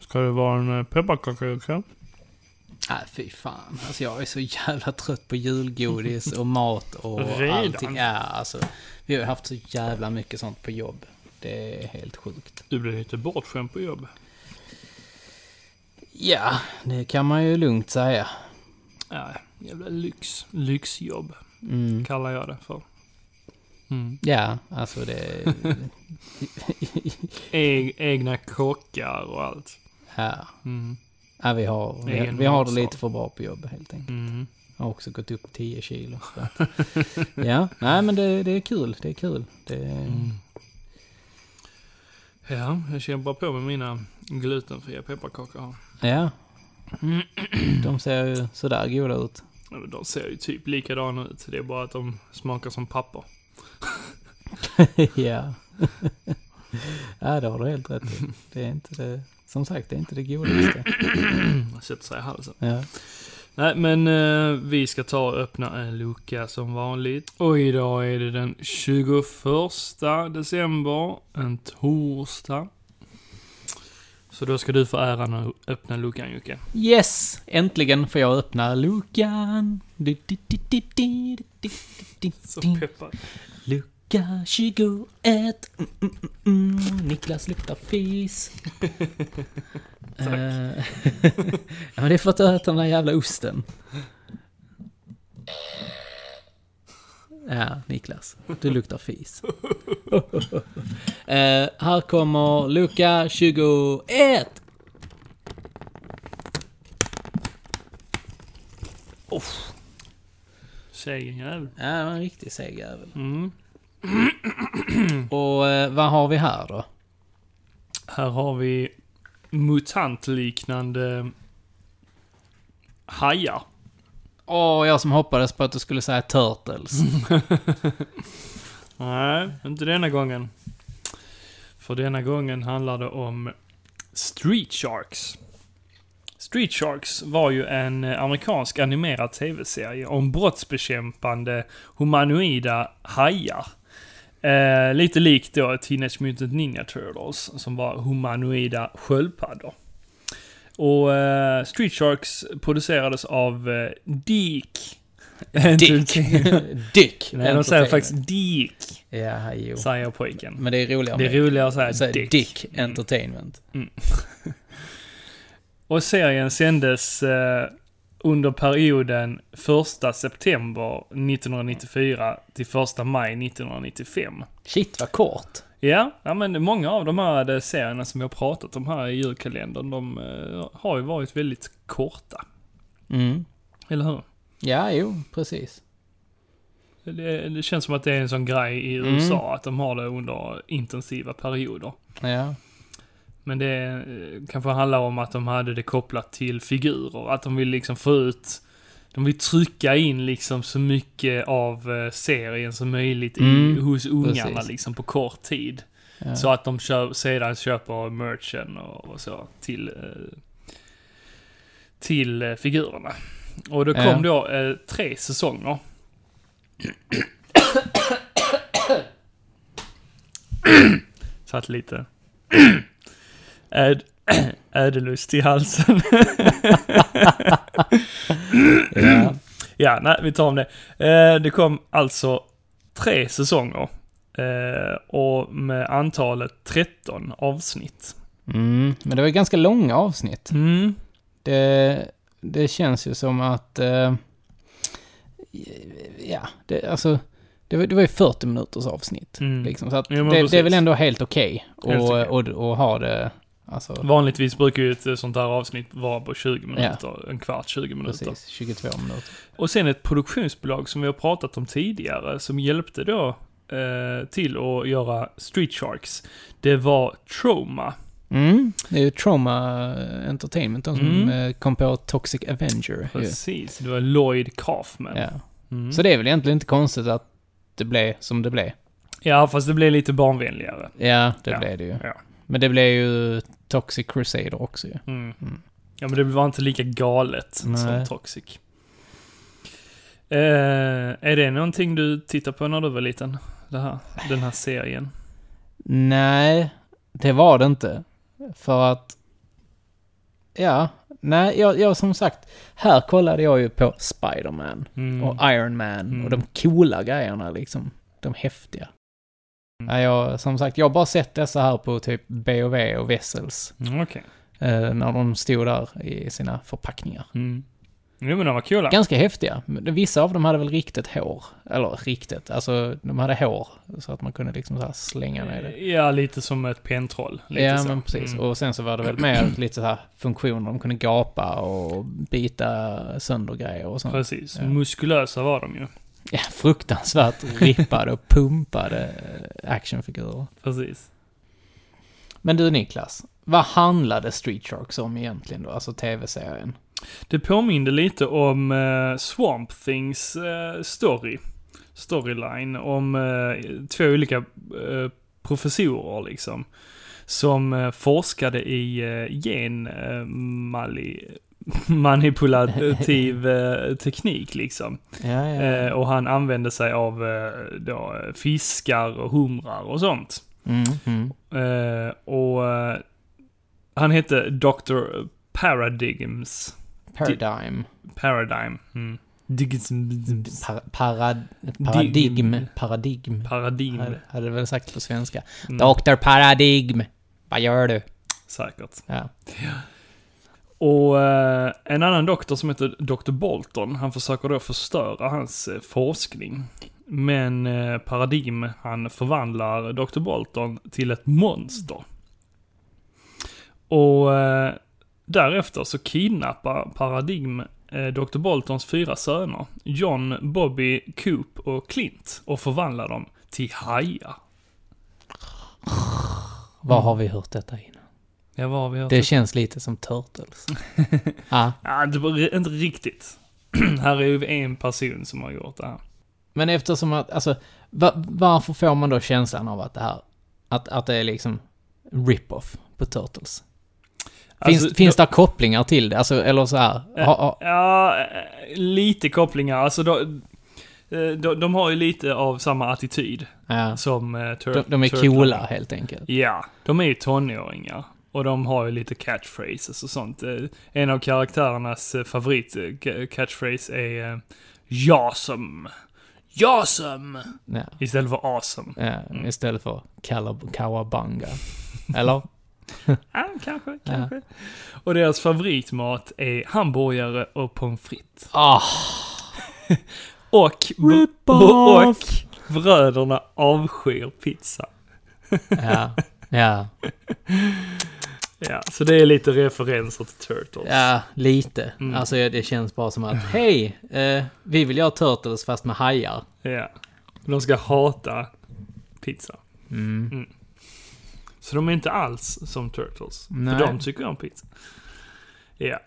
Ska det vara en eh, pepparkaka också? Nej, fy fan. Alltså jag är så jävla trött på julgodis och mat och Redan? allting. Ja, alltså. Vi har haft så jävla mycket sånt på jobb. Det är helt sjukt. Du blir lite bortskämd på jobb. Ja, det kan man ju lugnt säga. Ja, jävla lyx. Lyxjobb Mm. kallar jag det för. Mm. Ja, alltså det... E- egna kockar och allt. ja. Mm. ja, vi har, vi, vi har det lite för bra på jobb helt enkelt. Mm. Jag har också gått upp 10 kilo. Ja, nej men det, det är kul. Det är kul. Det, Mm. Ja, jag kämpar på med mina glutenfria pepparkakor här. Ja. De ser ju sådär goda ut. De ser ju typ likadana ut. Det är bara att de smakar som papper. ja. ja, det har du helt rätt. Det är inte det... Som sagt, det är inte det godaste. Sätter sig i halsen. Ja. Nej, men eh, vi ska ta och öppna en lucka som vanligt. Och idag är det den 21 december, en torsdag. Så då ska du få äran att öppna luckan Jocke. Yes! Äntligen får jag öppna luckan. Du, du, du, Så peppad. Lucka 21. Mm, mm, mm, mm. Niklas luktar fis. Tack. Eh, ja, men det är för att du har ätit den där jävla osten. Ja, Niklas. Du luktar fis. Eh, här kommer lucka 21. Segen jävel. Ja, det var en riktig seg jävel. Mm. Och eh, vad har vi här då? Här har vi mutantliknande hajar. Åh, jag som hoppades på att du skulle säga Turtles. Nej, inte denna gången. För denna gången handlar det om Street Sharks. Street Sharks var ju en eh, amerikansk animerad tv-serie om brottsbekämpande humanoida hajar. Eh, lite likt då Teenage Mutant Ninja Turtles, som var humanoida sköldpaddor. Och eh, Street Sharks producerades av eh, Dick. Dick. Dick. Nej, de säger faktiskt Dick, Ja, jo. säger pojken. Men det är roligare Det är roligare att säga Dick. Dick. Entertainment. Och serien sändes eh, under perioden 1 september 1994 till 1 maj 1995. Shit vad kort. Ja, ja men många av de här eh, serierna som vi har pratat om här i julkalendern, de eh, har ju varit väldigt korta. Mm. Eller hur? Ja, jo, precis. Det, det känns som att det är en sån grej i Mm. USA, att de har det under intensiva perioder. Ja. Men det eh, kanske handlar om att de hade det kopplat till figurer. Att de vill liksom få ut, de vill trycka in liksom så mycket av eh, serien som möjligt i, Mm, hos ungarna precis. liksom på kort tid. ja. Så att de köp, sedan köper merchen och, och så till, eh, till figurerna. Och det kom Ja. då eh, tre säsonger. Satt lite Äd, ädelust i halsen. ja. ja, nej, vi tar om det. Eh, det kom alltså tre säsonger. Eh, och med antalet 13 avsnitt. Mm. Men det var ganska långa avsnitt. Mm. Det, det känns ju som att... Eh, ja, det, alltså... Det var, det var ju 40 minuters avsnitt. Mm. Liksom, så att Jo, det, det är väl ändå helt okej Helt att och ha det... Alltså, Vanligtvis brukar ju ett sånt här avsnitt vara på 20 minuter, en kvart, 20 minuter. precis. 22 minuter. Och sen ett produktionsbolag som vi har pratat om tidigare, som hjälpte då eh, till att göra Street Sharks. Det var Troma. Mm. Det är ju Trauma Entertainment, de som Mm. eh, kom på Toxic Avenger. ju. Precis, det var Lloyd Kaufman. Ja. Mm. Så det är väl egentligen inte konstigt att det blev som det blev. ja, fast det blev lite barnvänligare. Ja, det Ja. blev det ju. Ja. Men det blev ju Toxic Crusader också ju. Mm. Mm. Ja, men det var inte lika galet som Nej. Toxic. Eh, är det någonting du tittade på när du var liten? Det här, den här serien? Nej, det var det inte. För att... Ja, nej, jag, jag som sagt, här kollade jag ju på Spider-Man Mm. och Iron Man Mm. och de coola grejerna liksom. De häftiga. Mm. Jag, som sagt, jag har bara sett dessa här på typ B&V och Vessels. Mm, Okej. Eh, när de stod där i sina förpackningar. Mm. Jo, men de var coola. Ganska häftiga. Vissa av dem hade väl riktigt hår. Eller riktigt, alltså de hade hår. Så att man kunde liksom så slänga ner det. Ja, lite som ett pentroll. Ja, så. men precis. Mm. Och sen så var det väl mer lite så här funktioner. De kunde gapa och bita sönder grejer och sånt. Precis. Ja. Muskulösa var de ju. Ja, fruktansvärt rippade och pumpade eh, actionfigurer. Precis. Men du Niklas, vad handlade Street Sharks om egentligen då? Alltså tv-serien? Det påminde lite om eh, Swamp Things eh, story. Storyline om eh, två olika eh, professorer liksom. Som eh, forskade i eh, gen eh, mali, manipulativ eh, teknik liksom. Ja, Eh, och han använde sig av eh, då, fiskar och humrar och sånt. Mm, mm. Eh, och eh, han hette Dr. Paradigms. Paradigm. Paradigm. Mm. Par, parad, paradigm. Paradigm. Paradigm. Hade, hade det väl sagt på svenska. Mm, Doktor Paradigm. Vad gör du? Säkert. Ja. Och eh, en annan doktor som heter Dr. Bolton, han försöker då förstöra hans eh, forskning. Men eh, Paradigm, han förvandlar Dr. Bolton till ett monster. Och eh, därefter så kidnappar Paradigm eh, Dr. Boltons fyra söner, John, Bobby, Coop och Clint, och förvandlar dem till hajar. Var har vi hört detta innan? Vad har vi? Det känns lite som Turtles. ja. Ja, det var inte riktigt. här är ju en person som har gjort det här. Men eftersom att, alltså, va, varför får man då känslan av att det här, att, att det är liksom rip-off på Turtles? Finns, Alltså, finns det kopplingar till det? Alltså, eller så här, ha, ha, Ja, eh, lite kopplingar. Alltså, de, de, de har ju lite av samma attityd ja, som uh, tur- de, de är coola helt enkelt. Ja, de är ju tonåringar. Och de har ju lite catchphrases och sånt. Eh, En av karaktärernas eh, favorit eh, ca- catchphrase är Jasum. Jasum! Ja, Istället för awesome. ja, istället för Kawabanga. Eller? Ja, kanske, kanske. Och deras favoritmat är hamburgare och pommes frites. Ah, Och, och, och bröderna avskyr pizza. ja, ja, Ja, så det är lite referenser till Turtles. ja, lite. Mm. Alltså det känns bara som att, hej, eh, vi vill göra Turtles fast med hajar. Ja. De ska hata pizza. Mm. Så de är inte alls som Turtles. Nej. För de tycker om pizza. Ja.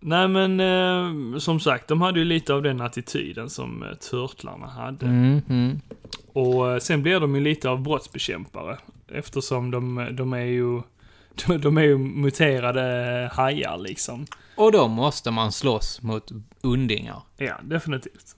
Nej men, eh, som sagt, de hade ju lite av den attityden som eh, Turtlarna hade. Mm, mm. Och eh, sen blir de ju lite av brottsbekämpare. Eftersom de, de är ju, de, de är ju muterade hajar liksom. Och då måste man slåss mot undingar. Ja, definitivt.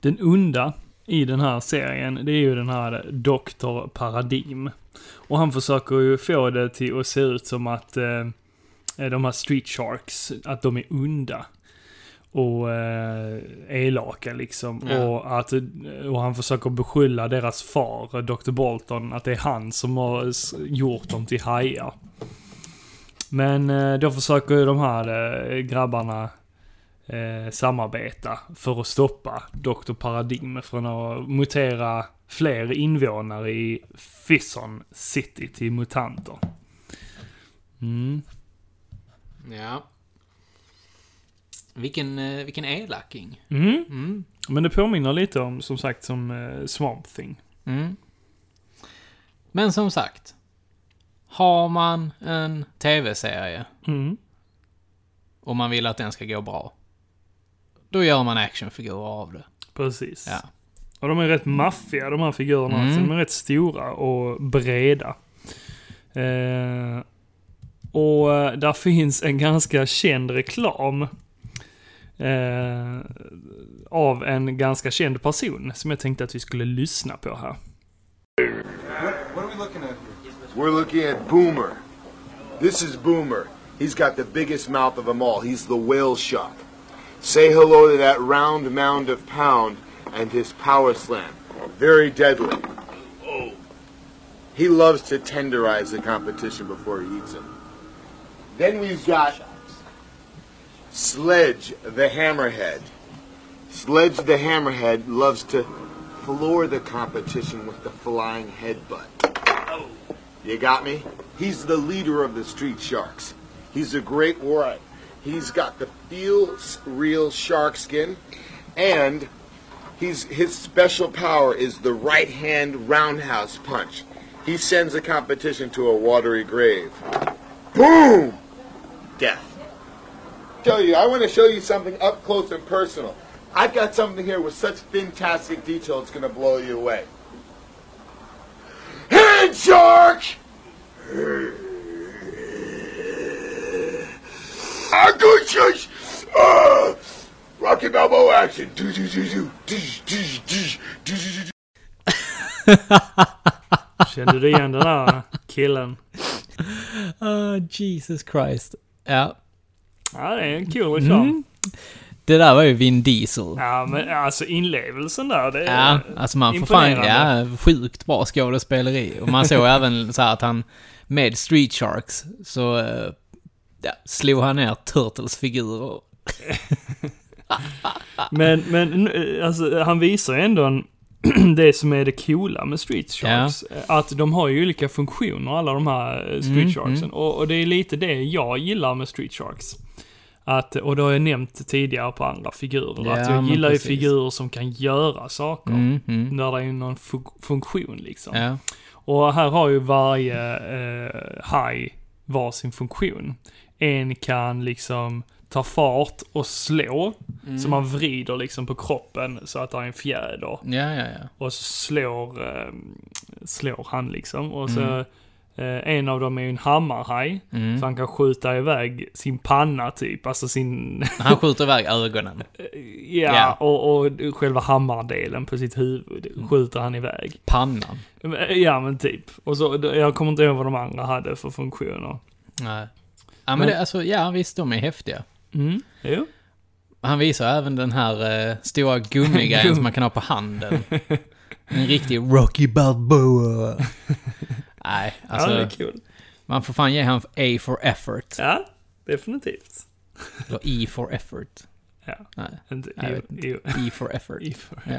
Den onda i den här serien, det är ju den här Dr. Paradigm. Och han försöker ju få det till att se ut som att eh, de här Street Sharks, att de är onda. Och eh, elaka liksom. Ja. Och, att, och han försöker beskylla deras far, Dr. Bolton, att det är han som har gjort dem till hajar. Men eh, då försöker ju de här eh, grabbarna eh, samarbeta för att stoppa Dr. Paradigm från att mutera fler invånare i Fison City till mutanter. Mm. Ja. Vilken, eh, vilken elaking. Mm. Mm. Men det påminner lite om, som sagt, som eh, Swamp Thing. Mm. Men som sagt. Har man en tv-serie Mm. och man vill att den ska gå bra. Då gör man actionfigurer av det. Precis. Ja. Och de är rätt maffiga de här figurerna. Mm. Så de är rätt stora och breda. Eh, Och eh, där finns en ganska känd reklam. Eh, av en ganska känd person som jag tänkte att vi skulle lyssna på här. What, are we looking at here? We're looking at Boomer. This is Boomer. He's got the biggest mouth of them all. He's the whale shark. Say hello to that round mound of pound and his power slam. Very deadly. Oh. He loves to tenderize the competition before he eats them. Then we've got Sledge the Hammerhead. Sledge the Hammerhead loves to floor the competition with the flying headbutt. You got me? He's the leader of the Street Sharks. He's a great warrior. He's got the feel real shark skin, and he's his special power is the right hand roundhouse punch. He sends the competition to a watery grave. Boom! Death tell you, I want to show you something up close and personal. I've got something here with such fantastic detail, it's going to blow you away. Hey, shark! Agushas! Uh, Rocky Balboa action. Kände du igen den där killen? Oh, Jesus Christ. Ja, Ja, det är en cool reklam. Mm. Det där var ju Vin Diesel. Ja, men alltså inlevelsen där, det är Ja, alltså man får fan, ja, sjukt bra skådespeleri. Och man såg även så här att han, med Street Sharks, så eh, ja, slog han ner Turtles figurer. Men, men alltså, han visar ju ändå en, det som är det coola med Street Sharks. Att de har ju olika funktioner, alla de här eh, Street Mm, Sharksen. mm. Och, och det är lite det jag gillar med Street Sharks. Att, och det har jag nämnt tidigare på andra figurer. Ja, att jag gillar ju figurer som kan göra saker. Mm, mm. När det är någon fun- funktion liksom. Ja. Och här har ju varje eh, haj var sin funktion. En kan liksom ta fart och slå. Mm. Så man vrider liksom på kroppen så att det är en fjäder. Ja, ja, ja. Och så slår, eh, slår han liksom. Och så Mm. Eh, en av dem är ju en hammarhaj. Mm. Så han kan skjuta iväg sin panna typ. Alltså sin, Han skjuter iväg ögonen. ja, Ja. Och, och själva hammardelen på sitt huvud skjuter han iväg. Pannan. Ja men typ. Och så, jag kommer inte ihåg vad de andra hade för funktioner. Nej. Ja, men Men- det, alltså, ja visst, de är häftiga. Mm, jo. Han visar även den här eh, stora gummigrejen som man kan ha på handen. En riktig Rocky Balboa. Nej, alltså, ja, det är kul. man får fan ge han A for effort. Ja, definitivt. Eller E for effort. Ja, Nej, inte, Jag vet inte. jo. E for effort. I för- Ja.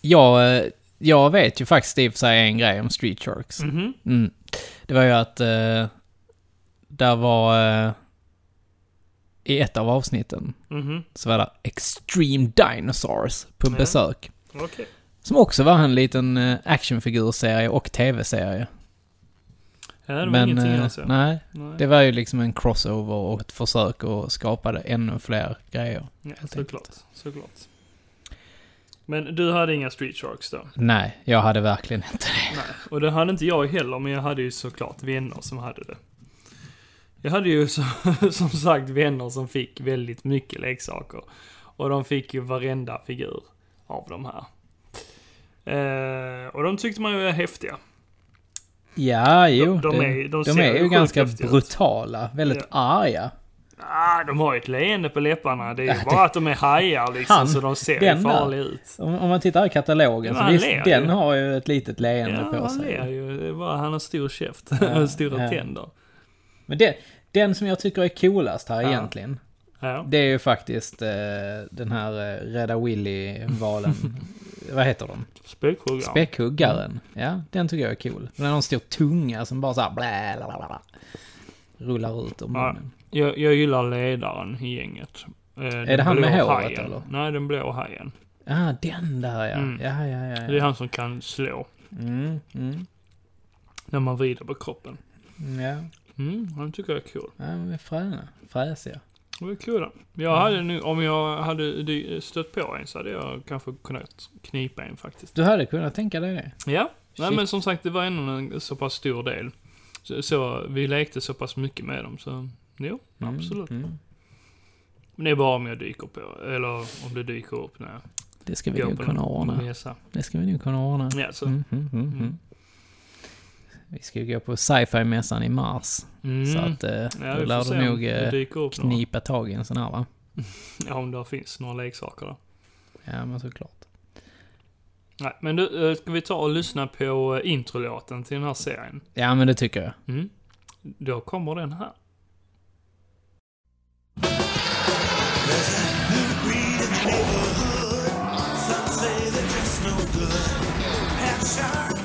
Jag, eh, jag vet ju faktiskt i och för sig en grej om Street Sharks. Mhm. Mm. Det var ju att eh, där var... Eh, I ett av avsnitten Mhm. så var det Extreme Dinosaurs på besök. Okej. Som också var en liten eh, actionfigurserie och tv-serie. Ja, det var Men, ingenting eh, alltså. nej, Nej. det var ju liksom en crossover och ett försök att skapa ännu fler grejer. Ja, såklart. Såklart. Men du hade inga Street Sharks då? Nej, jag hade verkligen inte det. Nej. Och det hade inte jag heller, men jag hade ju såklart vänner som hade det. Jag hade ju så, som sagt vänner som fick väldigt mycket leksaker. Och de fick ju varenda figur av de här. Eh, och de tyckte man ju är häftiga. Ja, jo. de det, är- de de är ju ganska brutala. Väldigt arga. Ah, de har ju ett leende på läpparna. Det är ju Ja, det- bara att de är hajar liksom, Han, så de ser ju farliga ut. Om, om man tittar i katalogen Ja, så visst, den ju. har ju ett litet leende Ja, på han ler sig. ju. Det är bara han har stor käft Ja, och stora ja. tänder. Men det, den som jag tycker är coolast här Ja. egentligen, Ja. det är ju faktiskt eh, den här eh, Rädda Willy-valen. Vad heter de? Späckhuggaren. Späckhuggaren. Ja, den tycker jag är cool. Den har en stor tunga som bara såhär blä, la, la, la, la, rullar ut ur Ja. munnen. Jag, jag gillar ledaren i gänget. Eh, den det han med håret, hajen. eller? Nej, den blå hajen. Ah, den där ja. Mm. Ja, ja, ja. Det är ja. han som kan slå Mm, mm, när man vrider på kroppen. ja. Mm, han tycker jag är cool. ja, de är fräna. Fräsiga. Det är kul. Jag hade nu, om jag hade stött på en så hade jag kanske kunnat knipa en faktiskt. Du hade kunnat tänka dig det? Ja, nej Shit. men som sagt det var ändå en så pass stor del. Så, så vi lekte så pass mycket med dem så, jo, Mm, absolut. Mm. Men det är bara om jag dyker på, eller om det dyker upp när jag Det ska vi nog kunna ordna. resa. Det ska vi nog kunna ordna. Ja, så. Mm, mm, mm, mm. Vi ska ju gå på sci-fi-mässan i mars. Mm. Så att eh, ja, då lär du nog eh, knipa några. tag i en sån här va? ja, om det finns några leksaker då. Ja, men såklart. Nej, men du, eh, ska vi ta och lyssna på eh, introlåten till den här serien? Ja, men det tycker jag. Mm. Då kommer den här. Shark.